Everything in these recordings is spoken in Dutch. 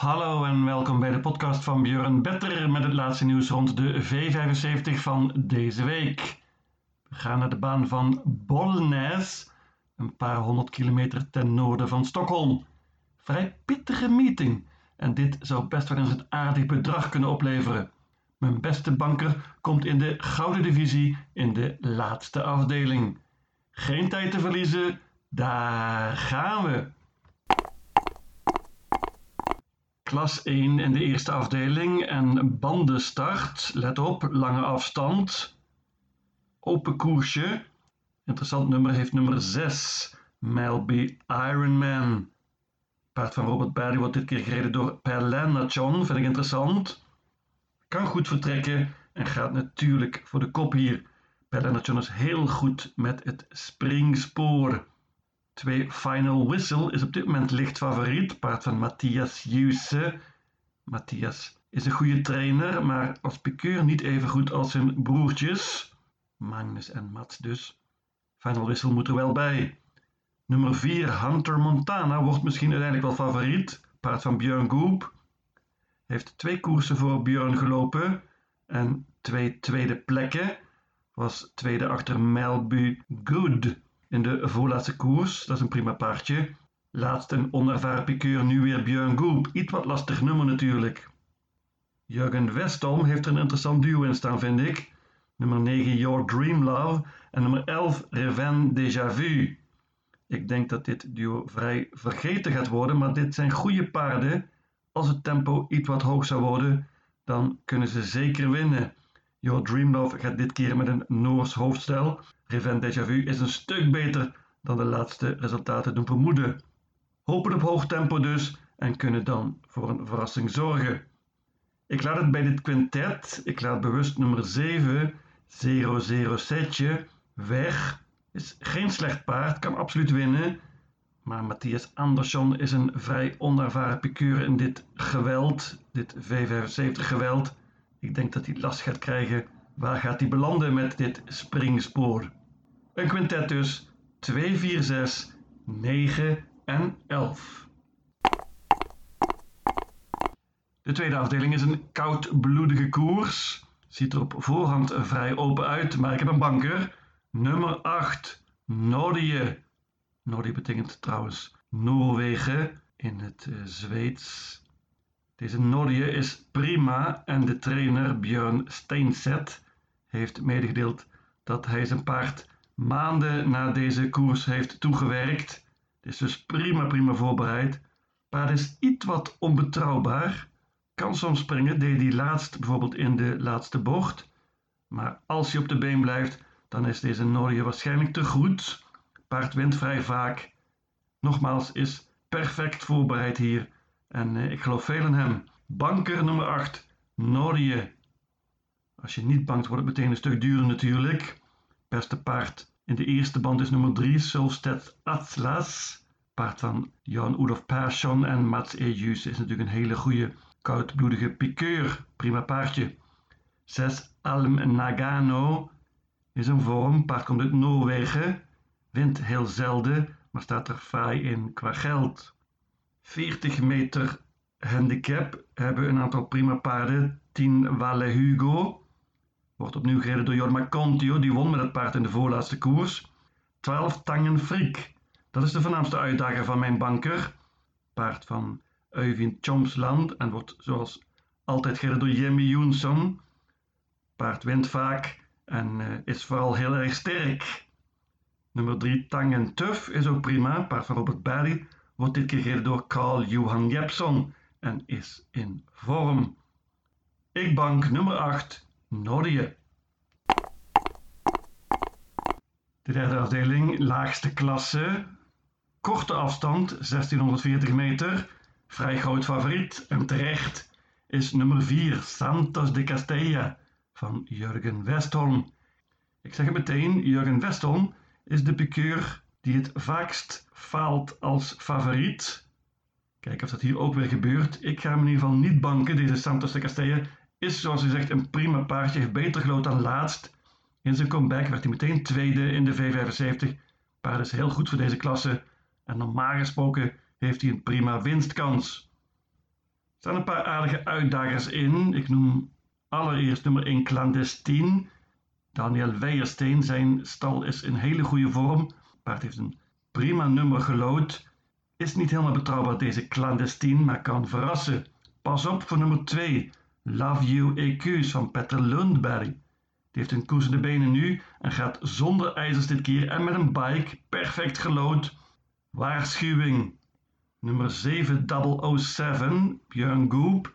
Hallo en welkom bij de podcast van Björn Better met het laatste nieuws rond de V75 van deze week. We gaan naar de baan van Bollnäs, een paar honderd kilometer ten noorden van Stockholm. Vrij pittige meeting en dit zou best wel eens een aardig bedrag kunnen opleveren. Mijn beste banker komt in de gouden divisie in de laatste afdeling. Geen tijd te verliezen, daar gaan we! Klas 1 in de eerste afdeling en bandenstart. Let op, lange afstand. Open koersje. Interessant nummer heeft nummer 6. Melby Ironman. Paard van Robert Barry wordt dit keer gereden door Perlenachon. Vind ik interessant. Kan goed vertrekken en gaat natuurlijk voor de kop hier. Perlenachon is heel goed met het springspoor. 2 Final Whistle is op dit moment licht favoriet. Paard van Matthias Jusse. Matthias is een goede trainer, maar als pikeur niet even goed als zijn broertjes. Magnus en Mats dus. Final Whistle moet er wel bij. Nummer 4 Hunter Montana wordt misschien uiteindelijk wel favoriet. Paard van Björn Goop. Heeft twee koersen voor Björn gelopen en twee tweede plekken. Was tweede achter Melby Good in de voorlaatste koers. Dat is een prima paardje. Laatst een onervaren pikeur, nu weer Björn Goop. Iets wat lastig nummer natuurlijk. Jurgen Westholm heeft er een interessant duo in staan, vind ik. Nummer 9 Your Dream Love en nummer 11 Reven Déjà Vu. Ik denk dat dit duo vrij vergeten gaat worden, maar dit zijn goede paarden. Als het tempo iets wat hoog zou worden, dan kunnen ze zeker winnen. Your Dream Love gaat dit keer met een Noors hoofdstel. Revent Déjà Vu is een stuk beter dan de laatste resultaten doen vermoeden. Hopen op hoog tempo dus en kunnen dan voor een verrassing zorgen. Ik laat het bij dit quintet, ik laat bewust nummer 7, 007 setje, weg. Is geen slecht paard, kan absoluut winnen. Maar Matthias Andersson is een vrij onervaren piqueur in dit geweld, dit V75 geweld. Ik denk dat hij last gaat krijgen. Waar gaat hij belanden met dit springspoor? Een quintet dus 2, 4, 6, 9 en 11. De tweede afdeling is een koudbloedige koers. Ziet er op voorhand vrij open uit, maar ik heb een banker. Nummer 8, Nordië. Nordië betekent trouwens Noorwegen in het uh, Zweeds. Deze Nordië is prima en de trainer Björn Steinset heeft medegedeeld dat hij zijn paard maanden na deze koers heeft toegewerkt. Het is dus prima, prima voorbereid. Paard is iets wat onbetrouwbaar. Kan soms springen, deed hij laatst bijvoorbeeld in de laatste bocht. Maar als hij op de been blijft, dan is deze Norje waarschijnlijk te goed. Paard wint vrij vaak. Nogmaals, is perfect voorbereid hier. En eh, ik geloof veel in hem. Banker nummer 8, Norje. Als je niet bangt, wordt het meteen een stuk duurder natuurlijk. Beste paard in de eerste band is nummer 3 Solstedt Atlas. Paard van Jan Ulof Persson en Mats Ejus is natuurlijk een hele goede koudbloedige piqueur. Prima paardje. 6 Alm Nagano is een vorm. Paard komt uit Noorwegen. Wint heel zelden, maar staat er fraai in qua geld. 40 meter handicap hebben een aantal prima paarden. 10 Valle Hugo, Wordt opnieuw gereden door Jorma Contio, die won met het paard in de voorlaatste koers. 12 Tangen Friek. Dat is de voornaamste uitdager van mijn banker. Paard van Euvind Chomsland en wordt zoals altijd gereden door Jimmy Joensson. Paard wint vaak en uh, is vooral heel erg sterk. Nummer 3 Tangen Tuff is ook prima. Paard van Robert Barry wordt dit keer gereden door Carl Johan Jepson en is in vorm. Ik bank nummer 8 Nordië. De derde afdeling, laagste klasse. Korte afstand, 1640 meter. Vrij groot favoriet en terecht is nummer 4, Santos de Castella van Jurgen Westholm. Ik zeg het meteen, Jurgen Westholm is de piqueur die het vaakst faalt als favoriet. Kijk of dat hier ook weer gebeurt. Ik ga hem in ieder geval niet banken. Deze Santos de Castella is zoals u zegt een prima paardje, heeft beter gelood dan laatst. In zijn comeback werd hij meteen tweede in de V75. Paard is heel goed voor deze klasse en normaal gesproken heeft hij een prima winstkans. staan een paar aardige uitdagers in. Ik noem allereerst nummer 1 Clandestine. Daniel Weijersteen, zijn stal is in hele goede vorm. Paard heeft een prima nummer gelood. Is niet helemaal betrouwbaar deze Clandestine, maar kan verrassen. Pas op voor nummer 2, Love You EQ's van Petter Lundberg. Die heeft een koers benen nu en gaat zonder ijzers dit keer en met een bike perfect gelood. Waarschuwing. Nummer 7007, Björn Goop.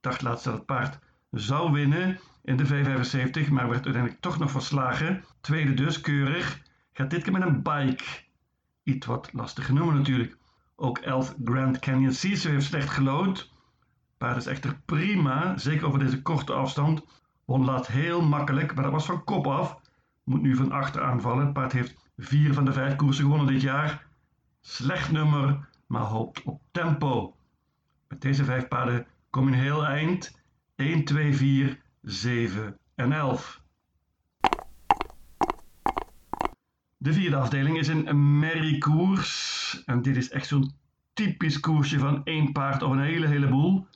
Dacht laatst dat het paard zou winnen in de V75, maar werd uiteindelijk toch nog verslagen. Tweede dus, keurig. Gaat dit keer met een bike. Iets wat lastig genomen natuurlijk. Ook 11 Grand Canyon Caesar heeft slecht gelood. Paard is echter prima, zeker over deze korte afstand. Won laat heel makkelijk, maar dat was van kop af. Moet nu van achter aanvallen. Paard heeft vier van de vijf koersen gewonnen dit jaar. Slecht nummer, maar hoopt op tempo. Met deze vijf paarden kom je een heel eind. 1, 2, 4, 7 en 11. De vierde afdeling is een merriekoers. En dit is echt zo'n typisch koersje van één paard of een hele heleboel.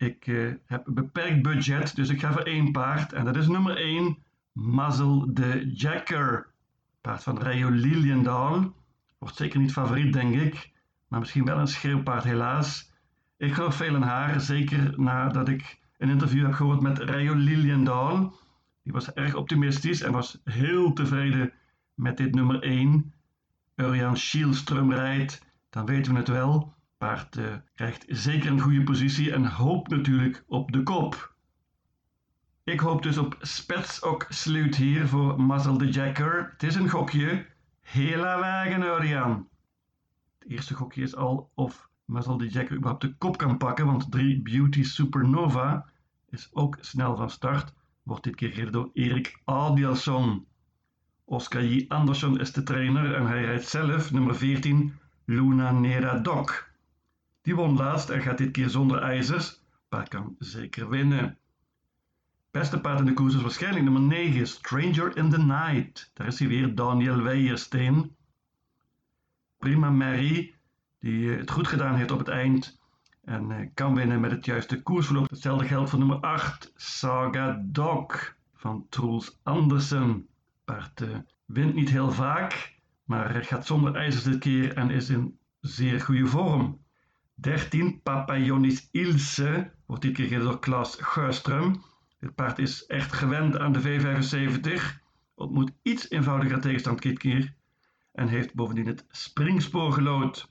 Ik uh, heb een beperkt budget, dus ik ga voor één paard. En dat is nummer 1, Muzzle de Jacker. Paard van Rayo Liliendaal. Wordt zeker niet favoriet, denk ik. Maar misschien wel een schreeuwpaard, helaas. Ik geloof veel in haar, zeker nadat ik een interview heb gehoord met Rayo Liliendaal. Die was erg optimistisch en was heel tevreden met dit nummer 1. Urian Schielström rijdt, dan weten we het wel. Paard uh, krijgt zeker een goede positie en hoopt natuurlijk op de kop. Ik hoop dus op Spetsok Sluit hier voor Muzzle de Jacker. Het is een gokje. Hela wagen, Urian. Het eerste gokje is al of Muzzle de Jacker überhaupt de kop kan pakken, want 3 Beauty Supernova is ook snel van start. Wordt dit keer gereden door Erik Adielson. Oscar J. Andersson is de trainer en hij rijdt zelf nummer 14 Luna Nera Doc. Die won laatst en gaat dit keer zonder ijzers, maar kan zeker winnen. Beste paard in de koers is waarschijnlijk nummer 9, Stranger in the Night. Daar is hij weer, Daniel Weijersteen. Prima Mary, die eh, het goed gedaan heeft op het eind en eh, kan winnen met het juiste koersverloop. Hetzelfde geldt voor nummer 8, Saga Dog van Truls Andersen. Paard uh, wint niet heel vaak, maar gaat zonder ijzers dit keer en is in zeer goede vorm. 13 Papayonis Ilse wordt dit keer gereden door Klaas Geurström. Dit paard is echt gewend aan de V75, ontmoet iets eenvoudiger tegenstand dit keer en heeft bovendien het springspoor gelood.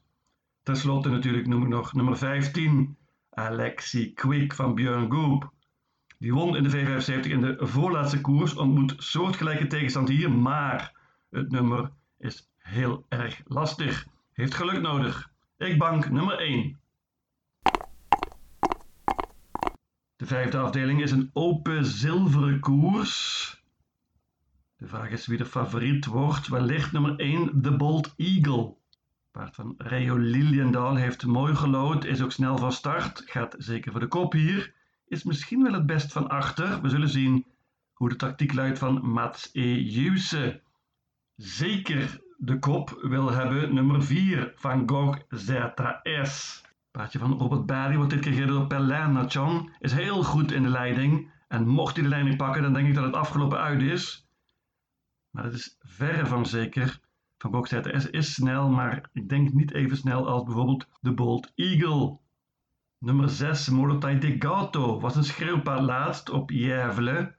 Ten slotte natuurlijk noem ik nog nummer 15, Alexi Quick van Björn Goop. Die won in de V75 in de voorlaatste koers, ontmoet soortgelijke tegenstand hier, maar het nummer is heel erg lastig. Heeft geluk nodig. Ik bank nummer 1. De vijfde afdeling is een open zilveren koers. De vraag is wie de favoriet wordt. Wellicht nummer 1, The Bold Eagle. Paard van Rayo Liliendaal heeft mooi gelood, is ook snel van start, gaat zeker voor de kop hier. Is misschien wel het best van achter. We zullen zien hoe de tactiek luidt van Mats E. Juse. Zeker de kop wil hebben nummer 4, Van Gogh ZS. Paardje van Robert Barry wordt dit keer gereden door Pelin Nachon. Is heel goed in de leiding. En mocht hij de leiding pakken, dan denk ik dat het afgelopen uit is. Maar dat is verre van zeker. Van Gogh ZS is snel, maar ik denk niet even snel als bijvoorbeeld de Bold Eagle. Nummer 6, Molotai de Gato, was een schreeuwpaard laatst op Jervelen.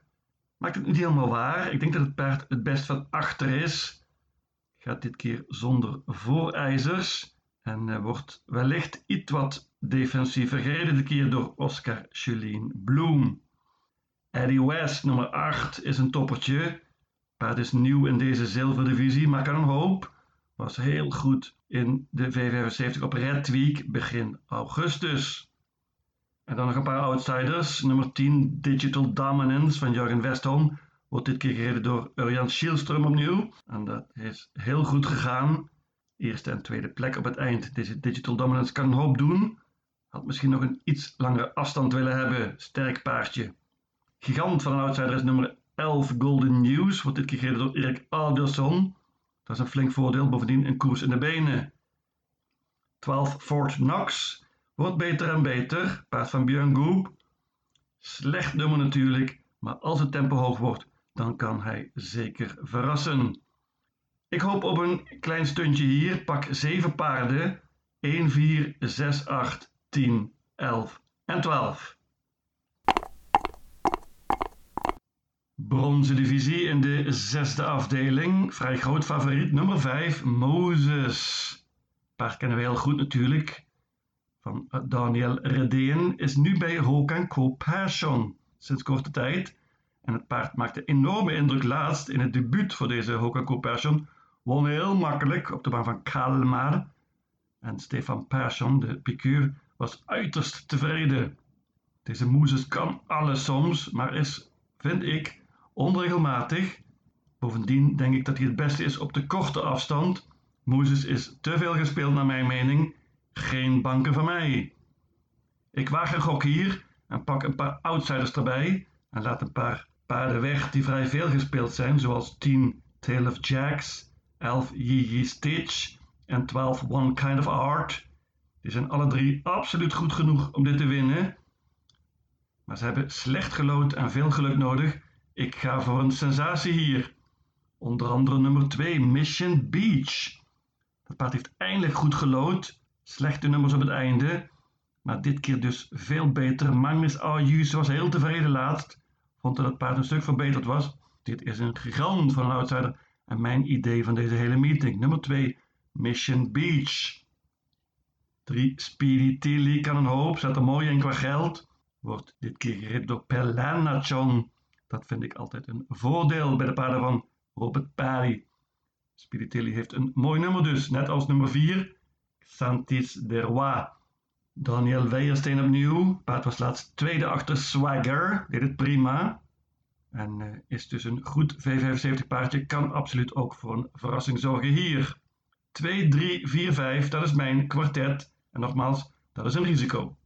Maakt het niet helemaal waar. Ik denk dat het paard het best van achter is. Gaat dit keer zonder voorijzers. En uh, wordt wellicht iets wat defensiever gereden de keer door Oscar Julien Bloem. Eddie West, nummer 8, is een toppertje. Paard is nieuw in deze zilverdivisie, maar kan een hoop. Was heel goed in de V75 op Red Week begin augustus. En dan nog een paar outsiders. Nummer 10, Digital Dominance van Jurgen Westholm. Wordt dit keer gereden door Urian Schielström opnieuw. En dat is heel goed gegaan. Eerste en tweede plek op het eind. Deze Digital Dominance kan een hoop doen. Had misschien nog een iets langere afstand willen hebben. Sterk paardje. Gigant van een outsider is nummer 11 Golden News. Wordt dit gereden door Erik Alderson. Dat is een flink voordeel. Bovendien een koers in de benen. 12 Fort Knox Wordt beter en beter. Paard van Björn Goop. Slecht nummer natuurlijk, maar als het tempo hoog wordt, dan kan hij zeker verrassen. Ik hoop op een klein stuntje hier. Pak 7 paarden. 1, 4, 6, 8, 10, 11 en 12. Bronzen divisie in de zesde afdeling. Vrij groot favoriet nummer 5, Moses. Paard kennen we heel goed natuurlijk. Van Daniel Redeen is nu bij Hokan Co Passion sinds korte tijd. En het paard maakte enorme indruk laatst in het debuut voor deze Hokan Co Passion. Won heel makkelijk op de baan van Kalmar. En Stefan Persson, de piqueur, was uiterst tevreden. Deze Moses kan alles soms, maar is, vind ik, onregelmatig. Bovendien denk ik dat hij het beste is op de korte afstand. Moses is te veel gespeeld naar mijn mening. Geen banken van mij. Ik waag een gok hier en pak een paar outsiders erbij en laat een paar paarden weg die vrij veel gespeeld zijn, zoals 10 Tale of Jacks, 11 Yi Stitch en 12 One Kind of Art. Die zijn alle drie absoluut goed genoeg om dit te winnen. Maar ze hebben slecht gelood en veel geluk nodig ik ga voor een sensatie hier. Onder andere nummer 2, Mission Beach. Dat paard heeft eindelijk goed gelood. Slechte nummers op het einde. Maar dit keer dus veel beter. Magnus Ayus was heel tevreden laatst. Vond dat het paard een stuk verbeterd was. Dit is een gigant van een outsider. En mijn idee van deze hele meeting. Nummer 2, Mission Beach. 3, Speedy Tilly kan een hoop. Zet er mooi in qua geld. Wordt dit keer gereden door Pelanachon. Dat vind ik altijd een voordeel bij de paarden van Robert Pari. Spiritelli heeft een mooi nummer dus, net als nummer 4, Santis de Roi. Daniel Weijersteen opnieuw. Paard was laatst tweede achter Swagger, deed het prima. En uh, is dus een goed V75 paardje, kan absoluut ook voor een verrassing zorgen hier. 2, 3, 4, 5, dat is mijn kwartet. En nogmaals, dat is een risico.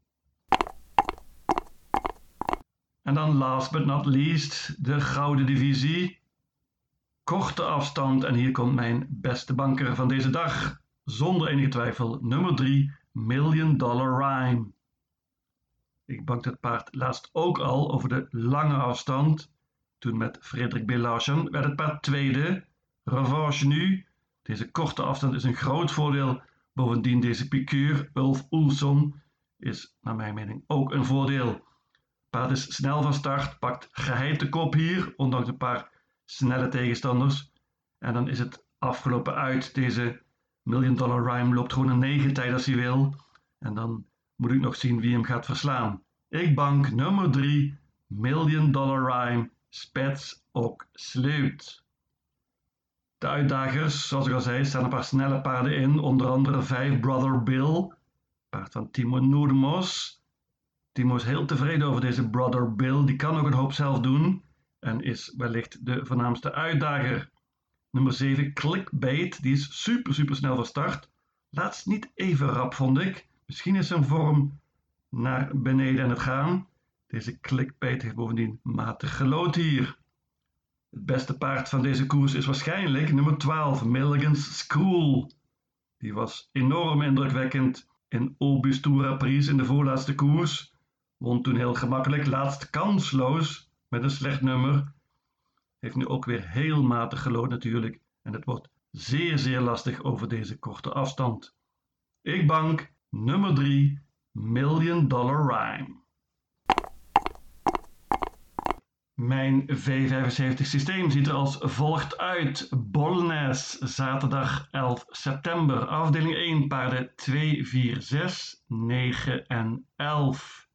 En dan last but not least de gouden divisie. Korte afstand en hier komt mijn beste banker van deze dag. Zonder enige twijfel nummer 3 Million Dollar Rhyme. Ik bankte het paard laatst ook al over de lange afstand. Toen met Frederik B. Larsen werd het paard tweede. Revanche nu. Deze korte afstand is een groot voordeel. Bovendien deze piqueur, Ulf Oelson, is naar mijn mening ook een voordeel. Paard is snel van start, pakt geheid de kop hier, ondanks een paar snelle tegenstanders. En dan is het afgelopen uit. Deze Million Dollar Rhyme loopt gewoon een 9 tijd als hij wil. En dan moet ik nog zien wie hem gaat verslaan. Ik bank nummer 3, Million Dollar Rhyme, Spets ook Sleut. De uitdagers, zoals ik al zei, staan een paar snelle paarden in, onder andere 5 Brother Bill, paard van Timo Noermos, Timo is heel tevreden over deze brother Bill. Die kan ook een hoop zelf doen en is wellicht de voornaamste uitdager. Nummer 7, Clickbait. Die is super, super snel van start. Laatst niet even rap, vond ik. Misschien is zijn vorm naar beneden aan het gaan. Deze Clickbait heeft bovendien matig gelood hier. Het beste paard van deze koers is waarschijnlijk nummer 12, Milligan's School. Die was enorm indrukwekkend in Obustura Pries in de voorlaatste koers. Won toen heel gemakkelijk, laatst kansloos met een slecht nummer. Heeft nu ook weer heel matig gelood natuurlijk. En het wordt zeer zeer lastig over deze korte afstand. Ik bank nummer 3 Million Dollar Rhyme. Mijn V75 systeem ziet er als volgt uit. Bolnes, zaterdag 11 september. Afdeling 1, paarden 2, 4, 6, 9 en 11.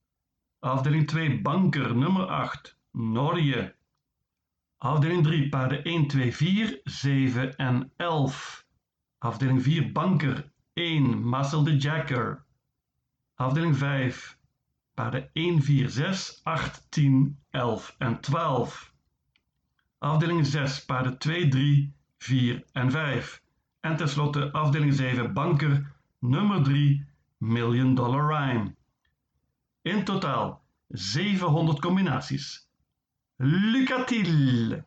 Afdeling 2 Banker nummer 8 Norje. Afdeling 3 paarden 1, 2, 4, 7 en 11. Afdeling 4 Banker 1 Muscle Jacker. Afdeling 5 paarden 1, 4, 6, 8, 10, 11 en 12. Afdeling 6 paarden 2, 3, 4 en 5. En tenslotte afdeling 7 Banker nummer 3 Million Dollar Rhyme. In totaal 700 combinaties. Lucatil!